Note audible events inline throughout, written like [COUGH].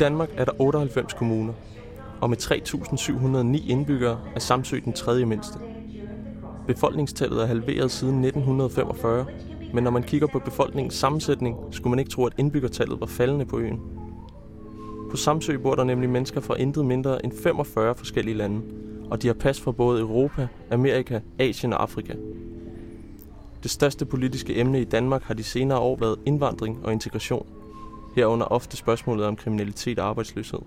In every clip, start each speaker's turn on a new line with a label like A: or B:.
A: Danmark er der 98 kommuner, og med 3.709 indbyggere er Samsø den tredje mindste. Befolkningstallet er halveret siden 1945, men når man kigger på befolkningens sammensætning, skulle man ikke tro, at indbyggertallet var faldende på øen. På Samsø bor der nemlig mennesker fra intet mindre end 45 forskellige lande, og de har pas fra både Europa, Amerika, Asien og Afrika. Det største politiske emne i Danmark har de senere år været indvandring og integration. Herunder ofte spørgsmålet om kriminalitet og arbejdsløshed.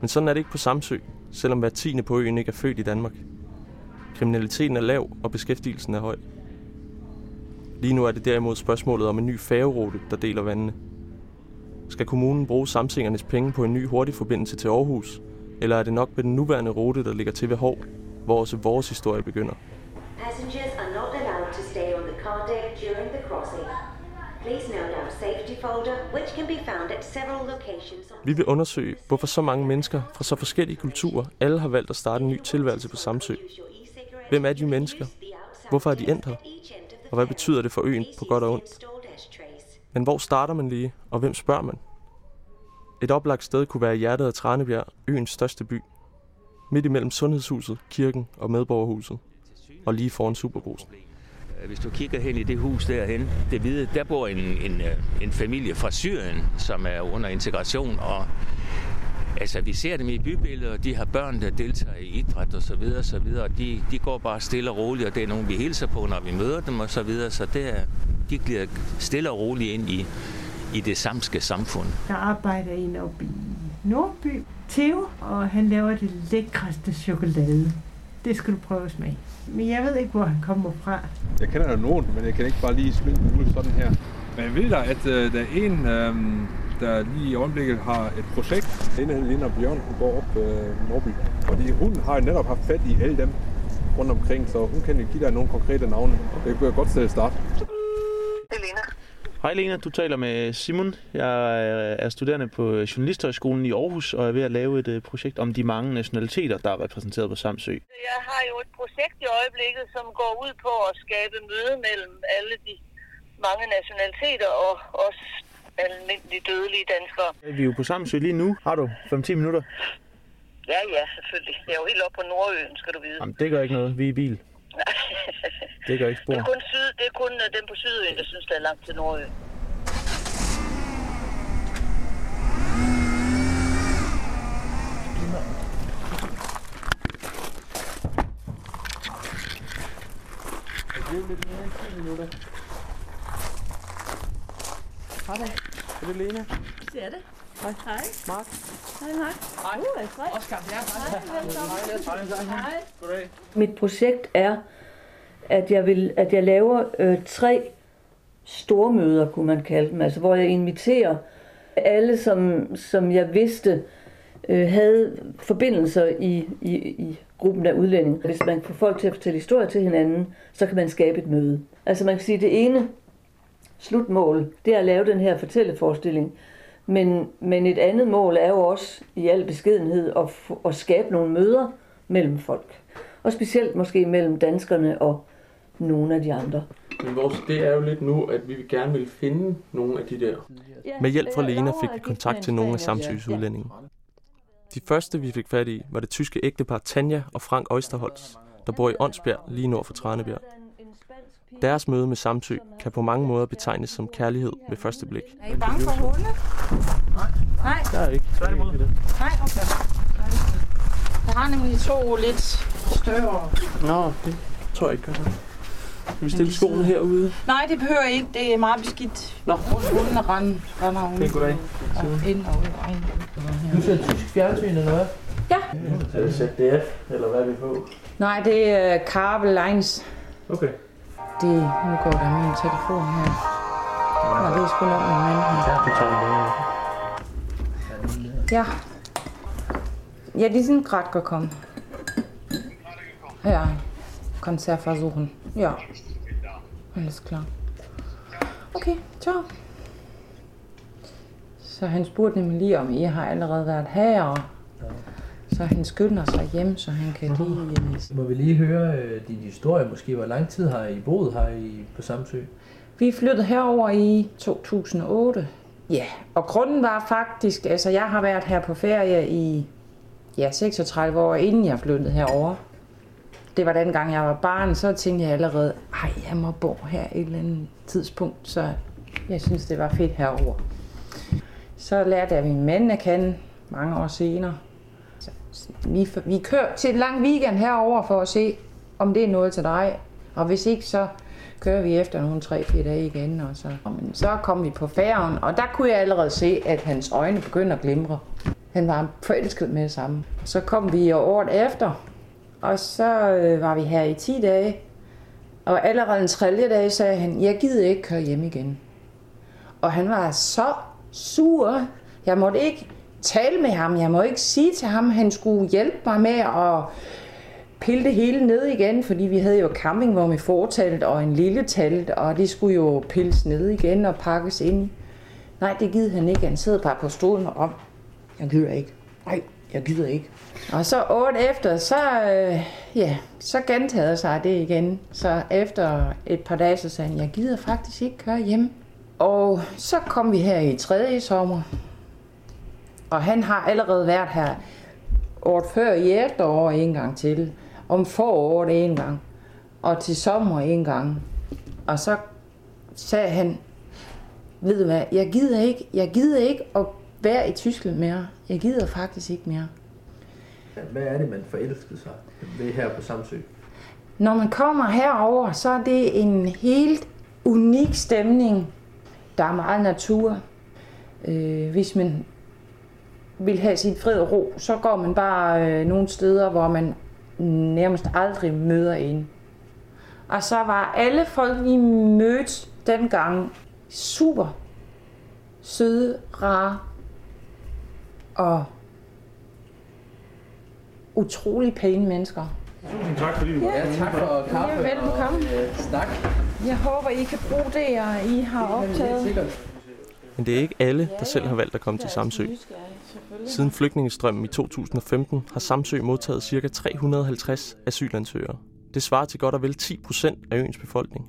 A: Men sådan er det ikke på Samsø, selvom hver tiende på øen ikke er født i Danmark. Kriminaliteten er lav, og beskæftigelsen er høj. Lige nu er det derimod spørgsmålet om en ny færgerute, der deler vandene. Skal kommunen bruge samsingernes penge på en ny hurtig forbindelse til Aarhus, eller er det nok med den nuværende rute, der ligger til ved Hov, hvor også vores historie begynder?
B: Passengers are not allowed to stay on the car deck during the
A: vi vil undersøge, hvorfor så mange mennesker fra så forskellige kulturer alle har valgt at starte en ny tilværelse på Samsø. Hvem er de mennesker? Hvorfor er de endt her? Og hvad betyder det for øen på godt og ondt? Men hvor starter man lige, og hvem spørger man? Et oplagt sted kunne være hjertet af Tranebjerg, øens største by. Midt imellem sundhedshuset, kirken og medborgerhuset. Og lige foran Superbrusen.
C: Øh, hvis du kigger hen i det hus derhen, det hvide, der bor en, en, øh, en familie fra Syrien, som er under integration, og altså, vi ser dem i bybilledet, og de har børn, der deltager i idræt og så videre, og så videre, og de, de går bare stille og roligt, og det er nogen, vi hilser på, når vi møder dem og så videre, så det er, de glider stille og roligt ind i, i det samske samfund.
D: Der arbejder en oppe i Nordby, Theo, og han laver det lækreste chokolade. Det skal du prøve at smage. Men jeg ved ikke, hvor han kommer fra.
E: Jeg kender jo nogen, men jeg kan ikke bare lige smide den ud sådan her. Men jeg ved da, at øh, der er en, øh, der lige i øjeblikket har et projekt. En af Lina Bjørn, hun går op øh, Norby. Fordi hun har netop haft fat i alle dem rundt omkring, så hun kan jo give dig nogle konkrete navne. Det kunne jeg godt til at starte.
F: Hej Lena, du taler med Simon. Jeg er studerende på Journalisthøjskolen i Aarhus og er ved at lave et øh, projekt om de mange nationaliteter, der er repræsenteret på Samsø.
G: Jeg har jo et projekt i øjeblikket, som går ud på at skabe møde mellem alle de mange nationaliteter og os almindelige dødelige danskere.
F: Vi er jo på Samsø lige nu. Har du 5-10 minutter?
G: Ja, ja, selvfølgelig. Jeg er jo helt oppe på Nordøen, skal du vide.
F: Jamen, det gør ikke noget. Vi er i bil. [LAUGHS] Det gør ikke
G: Det
F: spor.
G: er kun, syd, det er kun øh, dem på Sydøen, der synes, det er langt til Nordøen.
F: Er det Lena?
H: Det er det. Hej. Hej.
F: Mark?
H: Hej, Mark. Hej. Uh. Oscar, ja. Hej, velkommen. Hej.
I: Mit projekt er, at jeg, vil, at jeg laver øh, tre stormøder, kunne man kalde dem, altså hvor jeg inviterer alle, som, som jeg vidste øh, havde forbindelser i, i, i gruppen af udlændinge. Hvis man får folk til at fortælle historier til hinanden, så kan man skabe et møde. Altså man kan sige, at det ene slutmål, det er at lave den her fortælleforestilling. Men, men et andet mål er jo også i al beskedenhed at, at skabe nogle møder mellem folk. Og specielt måske mellem danskerne og nogle af de andre.
A: Men vores det er jo lidt nu, at vi gerne vil finde nogle af de der. Med hjælp fra Lena fik vi kontakt til nogle af Samsøs udlændinge. De første, vi fik fat i, var det tyske ægtepar Tanja og Frank Østerholz, der bor i Åndsbjerg lige nord for Tranebjerg. Deres møde med Samsø kan på mange måder betegnes som kærlighed ved første blik.
H: Er I bange for hunde? Nej.
A: Der er ikke.
F: Tværtimod.
H: Nej, okay. Jeg har nemlig to lidt større.
A: Nå, det tror jeg ikke gør noget. Skal vi stille skoene herude?
H: Nej, det behøver jeg ikke. Det er meget beskidt.
A: Nå.
H: Hundene render, render ud.
A: Det er goddag.
H: Og ind og ud og ind.
A: Du ser tysk fjernsyn eller hvad?
H: Ja.
A: Er det ZDF, eller hvad er vi på?
H: Nej, det er Kabel Lines.
A: Okay.
H: Det, nu går der min telefon her. Nå, det er sgu nok min mand her. Ja. Ja, sind gerade gekommen. Ja, Konzert versuchen. Ja. Alles klar. Okay, ciao. Så han spurgte nemlig lige, om I har allerede været her. Så han skynder sig hjem, så han kan lige... øh,
J: Må vi lige høre øh, din historie måske? Hvor lang tid har I boet her i, på Samsø?
H: Vi flyttede herover i 2008. Ja, og grunden var faktisk, altså jeg har været her på ferie i ja, 36 år, inden jeg flyttede herover. Det var den gang, jeg var barn, så tænkte jeg allerede, ej, jeg må bo her et eller andet tidspunkt, så jeg synes, det var fedt herover. Så lærte jeg min mand at kende mange år senere. Vi, vi kører til en lang weekend herover for at se, om det er noget til dig. Og hvis ikke, så kører vi efter nogle 3-4 dage igen. Og så, men så kom vi på færgen, og der kunne jeg allerede se, at hans øjne begyndte at glimre. Han var forelsket med det samme. Så kom vi året efter, og så øh, var vi her i 10 dage. Og allerede en tredje dag sagde han, jeg gider ikke køre hjem igen. Og han var så sur. Jeg måtte ikke tale med ham. Jeg må ikke sige til ham, at han skulle hjælpe mig med at pille det hele ned igen, fordi vi havde jo campingvogn med fortalt og en lille telt, og det skulle jo pilles ned igen og pakkes ind. Nej, det gider han ikke. Han sidder bare på stolen og om. Jeg gider ikke. Nej, jeg gider ikke. Og så otte efter, så, øh, ja, så gentagede sig det igen. Så efter et par dage, så sagde han, jeg gider faktisk ikke køre hjem. Og så kom vi her i tredje sommer. Og han har allerede været her året før i efterår en gang til. Om foråret en gang. Og til sommer en gang. Og så sagde han, ved du hvad, jeg gider ikke, jeg gider ikke at være i Tyskland mere. Jeg gider faktisk ikke mere.
J: Hvad er det, man forelsker sig ved her på Samsø?
H: Når man kommer herover, så er det en helt unik stemning. Der er meget natur. Øh, hvis man vil have sin fred og ro, så går man bare øh, nogle steder, hvor man nærmest aldrig møder en. Og så var alle folk, vi mødte dengang, super søde, rare og utrolig pæne mennesker.
F: Tusind tak, fordi du
H: Ja,
J: tak for kaffe
H: Ja, velbekomme.
J: og øh, snak.
H: Jeg håber, I kan bruge det, I har optaget.
A: Men det er ikke alle, der selv har valgt at komme til Samsø. Siden flygtningestrømmen i 2015 har Samsø modtaget ca. 350 asylansøgere. Det svarer til godt og vel 10 procent af øens befolkning.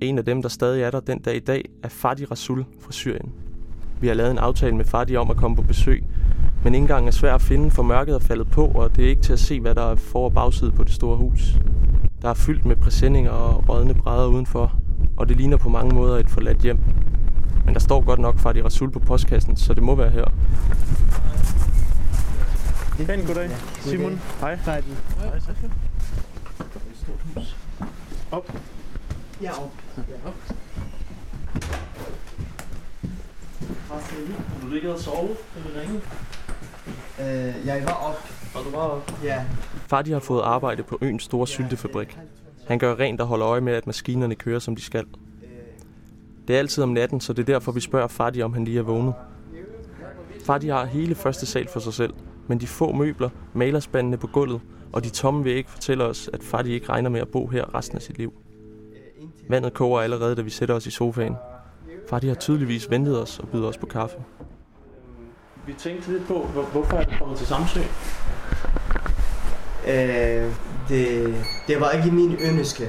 A: En af dem, der stadig er der den dag i dag, er Fadi Rasul fra Syrien. Vi har lavet en aftale med Fadi om at komme på besøg, men indgangen er svær at finde, for mørket er faldet på, og det er ikke til at se, hvad der er for- og bagside på det store hus. Der er fyldt med præsendinger og rådne brædder udenfor, og det ligner på mange måder et forladt hjem. Men der står godt nok Fadi Rasul på postkassen, så det må være her.
F: Pæn goddag. Simon. Hej. Hej. Hej. Op.
K: Ja, op. Ja, op.
F: Har du ligget og sovet, du ringede?
K: Øh, jeg var op.
F: Og du var op?
K: Ja.
A: Fadi har fået arbejde på øens store syltefabrik. Han gør rent og holder øje med, at maskinerne kører, som de skal. Det er altid om natten, så det er derfor, vi spørger Fadi, om han lige er vågnet. Fadi har hele første sal for sig selv, men de få møbler, malerspandene på gulvet og de tomme vægge fortæller os, at Fadi ikke regner med at bo her resten af sit liv. Vandet koger allerede, da vi sætter os i sofaen. Fadi har tydeligvis ventet os og byder os på kaffe.
F: Vi tænkte lidt på, hvor, hvorfor er du kommet til Samsø?
K: Øh, det, det var ikke min ønske.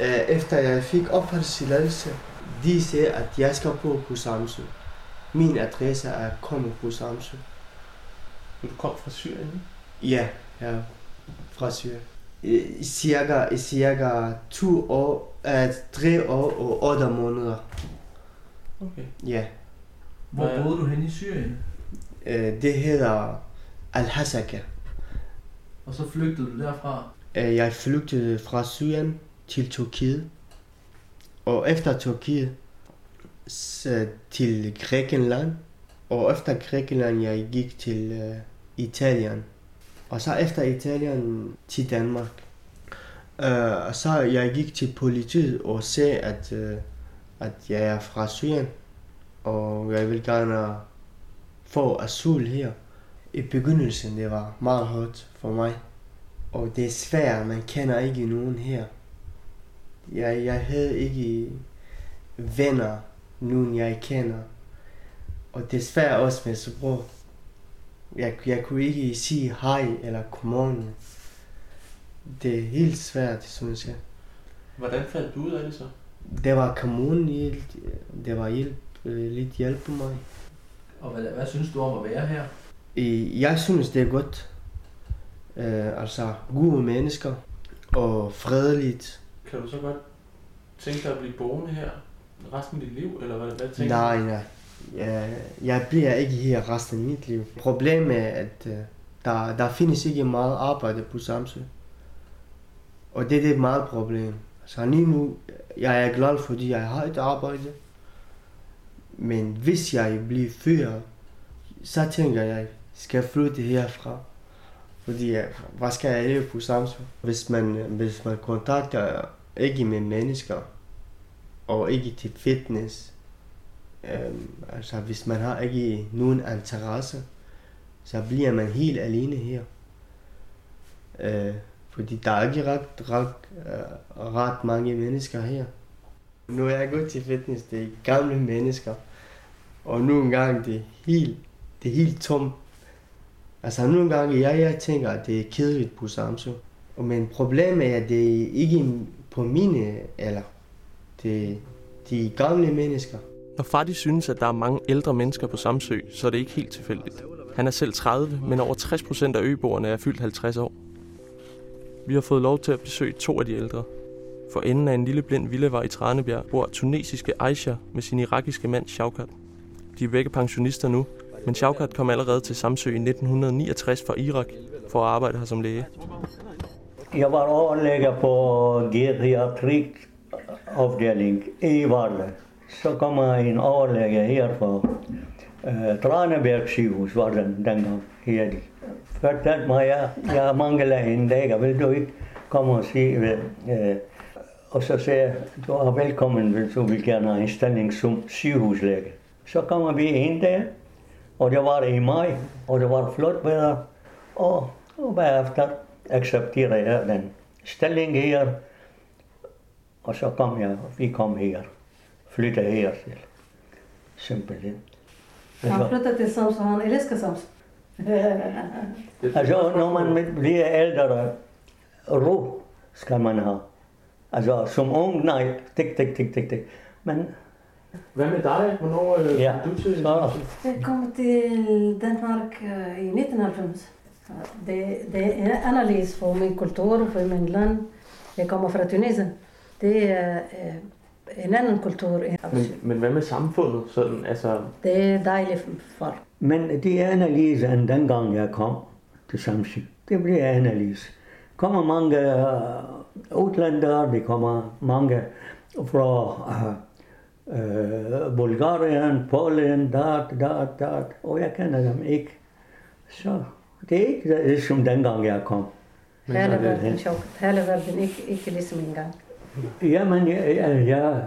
K: Øh, efter jeg fik opholdstilladelse, de sagde, at jeg skal bo på Samsø. Min adresse er kommet på Samsø.
F: Du kom fra Syrien?
K: Ja, jeg er fra Syrien. I cirka, i cirka to år, uh, tre år og otte måneder.
J: Okay.
K: Ja.
J: Hvor boede du hen i Syrien?
K: Uh, det hedder Al-Hasaka.
J: Og så flygtede du derfra?
K: Uh, jeg flygtede fra Syrien til Tyrkiet. Og efter Tyrkiet så til Grækenland. Og efter Grækenland jeg gik til uh, Italien. Og så efter Italien til Danmark. Uh, og så jeg gik til politiet og sagde, at, uh, at jeg er fra Syrien. Og jeg vil gerne få asyl her. I begyndelsen det var meget hårdt for mig. Og det er svært, man kender ikke nogen her. Jeg, jeg havde ikke venner, nogen jeg kender. Og det er svært også med sprog. Jeg, jeg kunne ikke sige hej eller godmorgen. Det er helt svært, synes jeg.
F: Hvordan fandt du ud af det så?
K: Det var kommunen hjælp, det var hjælp øh, lidt hjælpe mig.
J: Og hvad, hvad synes du om at være her?
K: Jeg synes, det er godt. Øh, altså, gode mennesker og fredeligt.
A: Kan du så godt tænke dig at blive boende her resten af dit liv, eller hvad, hvad tænker
K: Nej,
A: du?
K: nej. Jeg, jeg bliver ikke her resten af mit liv. Problemet er, at øh, der, der findes ikke meget arbejde på Samsø. Og det det er et meget problem. Så lige nu, jeg er glad, fordi jeg har et arbejde. Men hvis jeg bliver fyret, så tænker jeg, skal jeg flytte herfra? Fordi, øh, hvad skal jeg leve på Samsø? Hvis man, øh, hvis man kontakter ikke med mennesker, og ikke til fitness, øhm, altså hvis man har ikke nogen interesse, så bliver man helt alene her. Øh, fordi der er ikke ret, ret, øh, ret mange mennesker her. Nu er jeg gået til fitness, det er gamle mennesker. Og nogle gange det er helt, det er helt tomt. Altså nogle gange jeg, jeg tænker, at det er kedeligt på Samsung. Og Men problemet er, at det er ikke på mine alder. Det de gamle mennesker.
A: Når Fadi synes, at der er mange ældre mennesker på Samsø, så er det ikke helt tilfældigt. Han er selv 30, men over 60 procent af øboerne er fyldt 50 år. Vi har fået lov til at besøge to af de ældre. For enden af en lille blind villavej i Tranebjerg bor tunesiske Aisha med sin irakiske mand Shaukat. De er begge pensionister nu, men Shaukat kom allerede til Samsø i 1969 fra Irak for at arbejde her som læge.
L: Jeg var overlægger på geriatrikafdeling i Varde. Så kommer en overlæge her fra uh, Tranebjerg sygehus, var den dengang her. de. Fortalte mig, jeg, jeg mangler en læge, vil du ikke komme og sige, uh, og så sagde jeg, du er velkommen, hvis du vil gerne have en stilling som sygehuslæge. Så kommer vi ind der, og det var i maj, og det var flot vejr, og, og bagefter accepterede jeg den stilling her, og så kom jeg, vi kom her, flyttede her til, simpelthen.
M: Han flyttede til Samsung, han elsker Samsung.
L: Altså, når man bliver ældre, ro skal man have. Altså, som ung, nej, tik, tik, tik, tik, tik. Men
A: Hvad med dig? Hvornår øh,
L: Ja,
A: du til
L: så-
M: Jeg kom til Danmark øh, i 1990. Det, det er en analys for min kultur, for min land. Jeg kommer fra Tunesien. Det er øh, en anden kultur.
A: Men, men hvad med samfundet? Sådan, altså,
M: Det er dejligt for.
L: Men det er analysen dengang jeg kom til Samsø. Det bliver analyse. kommer mange uh, udlændere, det kommer mange fra uh, uh, Bulgarien, Polen, dat, dat, dat, og jeg kender dem ikke. Så det er ikke det, som dengang jeg kom.
M: Hele verden, ikke, ikke ligesom engang.
L: Jamen, jeg, jeg, jeg,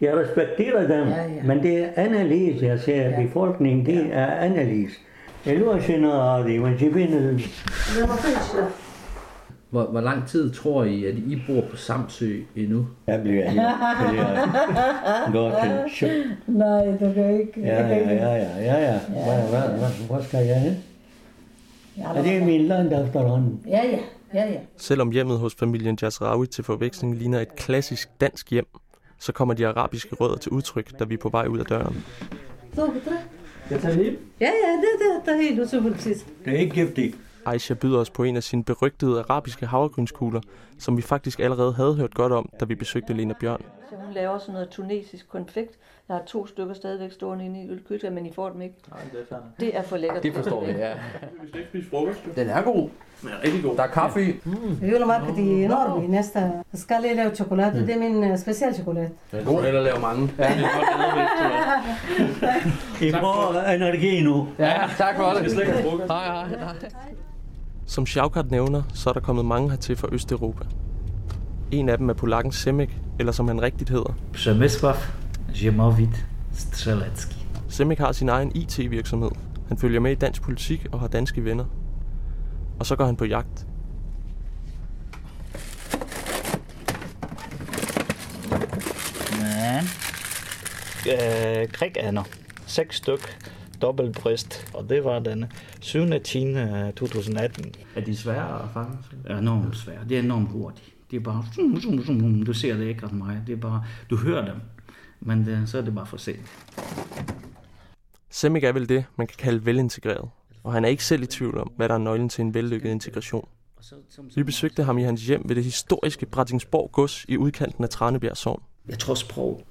L: jeg respekterer dem,
M: Ja, ja.
L: men det er analyse, jeg siger, ja. befolkningen, det er analyse. Elua sinadi, man siger,
J: Hvor, hvor lang tid tror I, at I bor på Samsø endnu?
L: Jeg bliver til [LAUGHS] syv.
M: Nej, du kan ikke.
L: Ja, ja, ja, ja, ja, ja. Hvad, hvad, hvad, hvor skal jeg hen? Er det min land efterhånden?
M: Ja, ja, ja, ja.
A: Selvom hjemmet hos familien Jasraoui til forveksling ligner et klassisk dansk hjem, så kommer de arabiske rødder til udtryk, da vi er på vej ud af døren. Jeg tager helt.
M: Ja, ja, det, det, det er helt præcis.
L: Det er ikke giftigt.
A: Aisha byder os på en af sine berygtede arabiske havregrynskugler, som vi faktisk allerede havde hørt godt om, da vi besøgte Lena Bjørn.
I: Så hun laver sådan noget tunesisk konfekt. Jeg har to stykker stadigvæk stående inde i ølkytter, men I får dem ikke.
F: Nej, det er færdigt.
I: Det er for lækkert.
J: Det forstår vi, ja. [LAUGHS]
A: Vi skal ikke spise frokost,
J: Den er god.
A: Den er rigtig god.
J: Der er kaffe i.
M: Julemarked i Norge næste. Skal jeg lave chokolade? Det er min uh, special chokolade.
A: Den er god. Eller lave mange. Ja.
L: I får energi nu.
J: Ja, tak for det.
A: Vi skal slet ikke have frokost.
J: Hej, hej, hej.
A: Som Sjavkat nævner, så er der kommet mange hertil fra Østeuropa. En af dem er polakken Semek, eller som han rigtigt hedder.
N: Przemysław Ziemowit Strzelecki.
A: Semek har sin egen IT-virksomhed. Han følger med i dansk politik og har danske venner. Og så går han på jagt.
N: Men øh, krigander. Seks styk dobbeltbrist, og det var den 7. 10. 2018.
F: Er de svære at fange?
N: Det er enormt svært. Det er enormt hurtigt. Det er bare... zoom, zoom, zoom. Du ser det ikke ret meget. Det er bare... Du hører dem. Men det, så er det bare for sent.
A: Semik er vel det, man kan kalde velintegreret, og han er ikke selv i tvivl om, hvad der er nøglen til en vellykket integration. Vi besøgte ham i hans hjem ved det historiske Brattingsborg gods i udkanten af Tranebjerg Sogn.
N: Jeg tror sprog,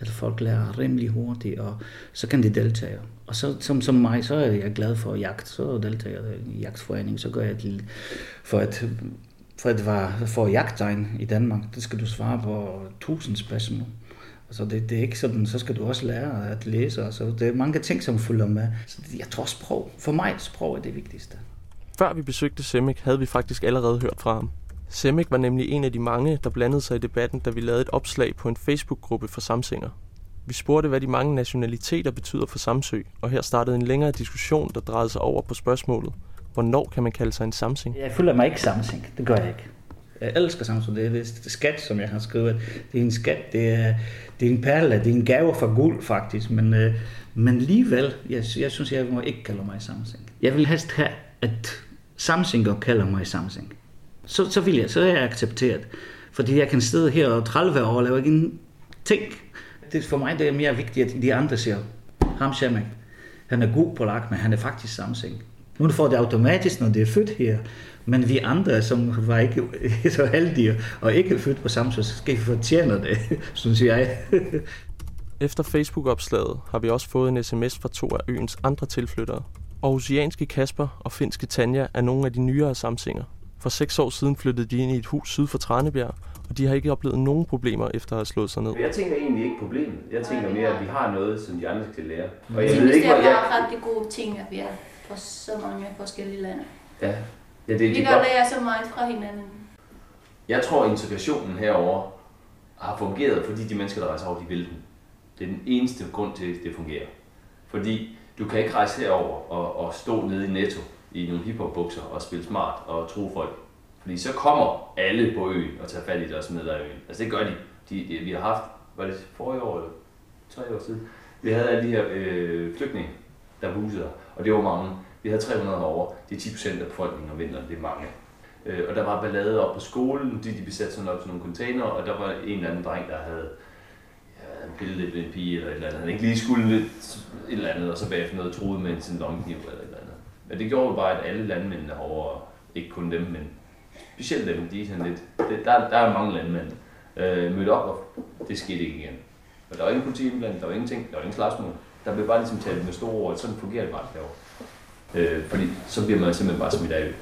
N: at folk lærer rimelig hurtigt, og så kan de deltage. Og så, som, som mig, så er jeg glad for jagt, så deltager jeg i jagtforening, så gør jeg det for at for at være for jagttegn i Danmark, det skal du svare på tusind spørgsmål. Altså det, det er ikke sådan, så skal du også lære at læse. Så det er mange ting, som følger med. Så jeg tror sprog. For mig sprog er det vigtigste.
A: Før vi besøgte Semik, havde vi faktisk allerede hørt fra ham. Semik var nemlig en af de mange, der blandede sig i debatten, da vi lavede et opslag på en Facebook-gruppe for Samsinger. Vi spurgte, hvad de mange nationaliteter betyder for Samsø, og her startede en længere diskussion, der drejede sig over på spørgsmålet. Hvornår kan man kalde sig en Samsing?
N: Jeg føler mig ikke Samsing. Det gør jeg ikke. Jeg elsker Samsung. Det er det skat, som jeg har skrevet. Det er en skat. Det er, det er en perle. Det er en gave fra guld, faktisk. Men, øh, men alligevel, jeg, jeg synes, jeg må ikke kalde mig Samsung. Jeg vil helst have, at Samsinger kalder mig Samsung. Så, så vil jeg, så er jeg accepteret. Fordi jeg kan sidde her og 30 år og lave ikke en ting. Det, for mig det er mere vigtigt, at de andre siger, ham Shemek, han er god på lagt, men han er faktisk Samsung. Nu får det automatisk, når det er født her. Men vi andre, som var ikke [LAUGHS] så heldige og ikke født på Samsø, så skal vi fortjene det, [LAUGHS] synes jeg. [LAUGHS]
A: Efter Facebook-opslaget har vi også fået en sms fra to af øens andre tilflyttere. Aarhusianske Kasper og finske Tanja er nogle af de nyere samsinger. For seks år siden flyttede de ind i et hus syd for Tranebjerg, og de har ikke oplevet nogen problemer efter at have slået sig ned.
O: Jeg tænker egentlig ikke problemet. Jeg tænker mere, at vi har noget, som de andre skal lære.
P: Og jeg, jeg synes, det er bare rigtig gode ting, at vi er fra så mange forskellige lande.
O: Ja. ja det,
P: vi kan lære så meget fra hinanden.
O: Jeg tror, at integrationen herover har fungeret, fordi de mennesker, der rejser over, de vil den. Det er den eneste grund til, at det fungerer. Fordi du kan ikke rejse herover og, og stå nede i Netto i nogle hiphop-bukser og spille smart og tro folk. Fordi så kommer alle på øen og tager fat i det og smider øen. Altså det gør de. de, de vi har haft, var det forrige år eller tre år siden, vi havde alle de her øh, flygtninge, der der. Og det var mange. Vi havde 300 over. Det er 10 procent af befolkningen om vinteren. Det er mange. Øh, og der var ballade op på skolen, de, de besatte sådan op til nogle container, og der var en eller anden dreng, der havde ja, pillet lidt med en pige eller et eller andet. Han ikke lige skulle lidt et eller andet, og så bagefter noget troede med en sin longkniv eller et eller andet. Men det gjorde jo bare, at alle landmændene over, ikke kun dem, men specielt dem, de er sådan lidt, det, der, der er mange landmænd, øh, mødte op, og det skete ikke igen. Og der var ingen politi der var ingenting, der var ingen slagsmål. Der blev bare ligesom talt med store ord, sådan fungerer det bare derovre. Øh, fordi så bliver man simpelthen bare smidt af.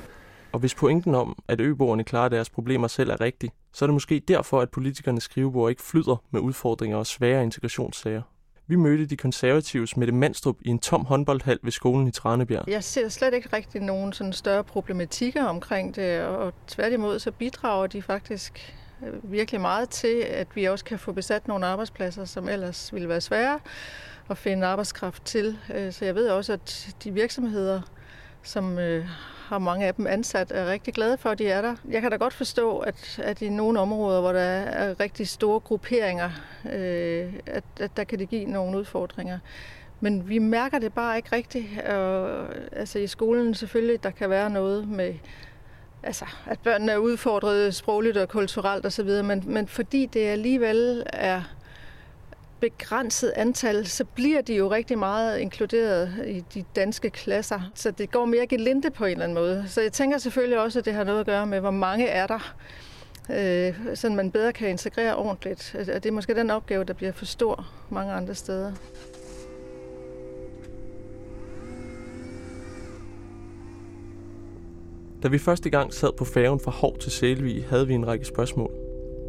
A: Og hvis pointen om, at øboerne klarer deres problemer selv er rigtig, så er det måske derfor, at politikernes skrivebord ikke flyder med udfordringer og svære integrationssager. Vi mødte de konservatives Mette Mandstrup i en tom håndboldhal ved skolen i Tranebjerg.
Q: Jeg ser slet ikke rigtig nogen sådan større problematikker omkring det, og tværtimod så bidrager de faktisk øh, virkelig meget til, at vi også kan få besat nogle arbejdspladser, som ellers ville være svære at finde arbejdskraft til. Øh, så jeg ved også, at de virksomheder, som øh, har mange af dem ansat, er rigtig glade for, at de er der. Jeg kan da godt forstå, at, at i nogle områder, hvor der er rigtig store grupperinger, øh, at, at der kan det give nogle udfordringer. Men vi mærker det bare ikke rigtigt. Og, altså i skolen selvfølgelig, der kan være noget med, altså, at børnene er udfordret sprogligt og kulturelt osv., men, men fordi det alligevel er begrænset antal, så bliver de jo rigtig meget inkluderet i de danske klasser. Så det går mere gelinde på en eller anden måde. Så jeg tænker selvfølgelig også, at det har noget at gøre med, hvor mange er der, øh, så man bedre kan integrere ordentligt. Og Det er måske den opgave, der bliver for stor mange andre steder.
A: Da vi første gang sad på færgen fra Hov til Selvig, havde vi en række spørgsmål.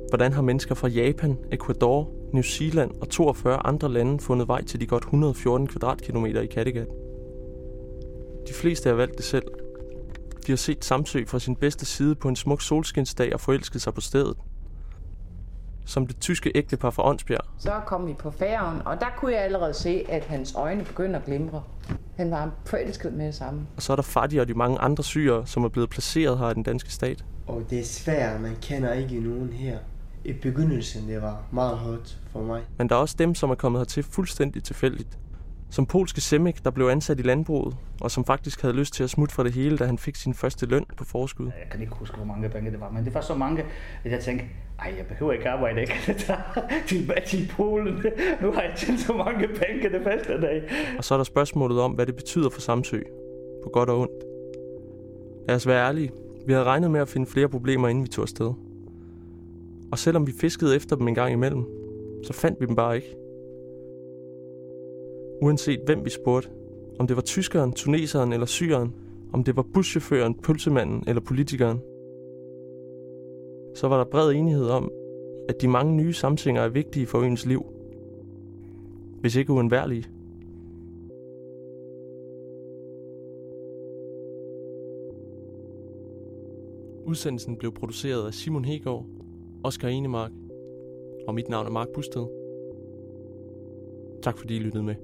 A: Hvordan har mennesker fra Japan, Ecuador, New Zealand og 42 andre lande fundet vej til de godt 114 kvadratkilometer i Kattegat? De fleste har valgt det selv. De har set Samsø fra sin bedste side på en smuk solskinsdag og forelsket sig på stedet. Som det tyske ægtepar fra Ånsbjerg.
H: Så kom vi på færgen, og der kunne jeg allerede se, at hans øjne begyndte at glimre. Han var forelsket med det samme.
A: Og så er der Fadi og de mange andre syre, som er blevet placeret her i den danske stat.
K: Og det er svært, man kender ikke nogen her i begyndelsen, det var meget hårdt for mig.
A: Men der er også dem, som er kommet hertil fuldstændig tilfældigt. Som polske Semik, der blev ansat i landbruget, og som faktisk havde lyst til at smutte fra det hele, da han fik sin første løn på forskud.
N: Jeg kan ikke huske, hvor mange penge det var, men det var så mange, at jeg tænkte, ej, jeg behøver ikke arbejde, jeg kan tage tilbage til Polen. Nu har jeg tjent så mange penge det første dag.
A: Og så er der spørgsmålet om, hvad det betyder for Samsø, på godt og ondt. Lad os være ærlige. Vi havde regnet med at finde flere problemer, inden vi tog afsted. Og selvom vi fiskede efter dem en gang imellem, så fandt vi dem bare ikke. Uanset hvem vi spurgte, om det var tyskeren, tuneseren eller syreren, om det var buschaufføren, pølsemanden eller politikeren, så var der bred enighed om, at de mange nye samtinger er vigtige for øens liv. Hvis ikke uundværlige. Udsendelsen blev produceret af Simon Hegård, Oscar Enemark og mit navn er Mark Busted. Tak fordi I lyttede med.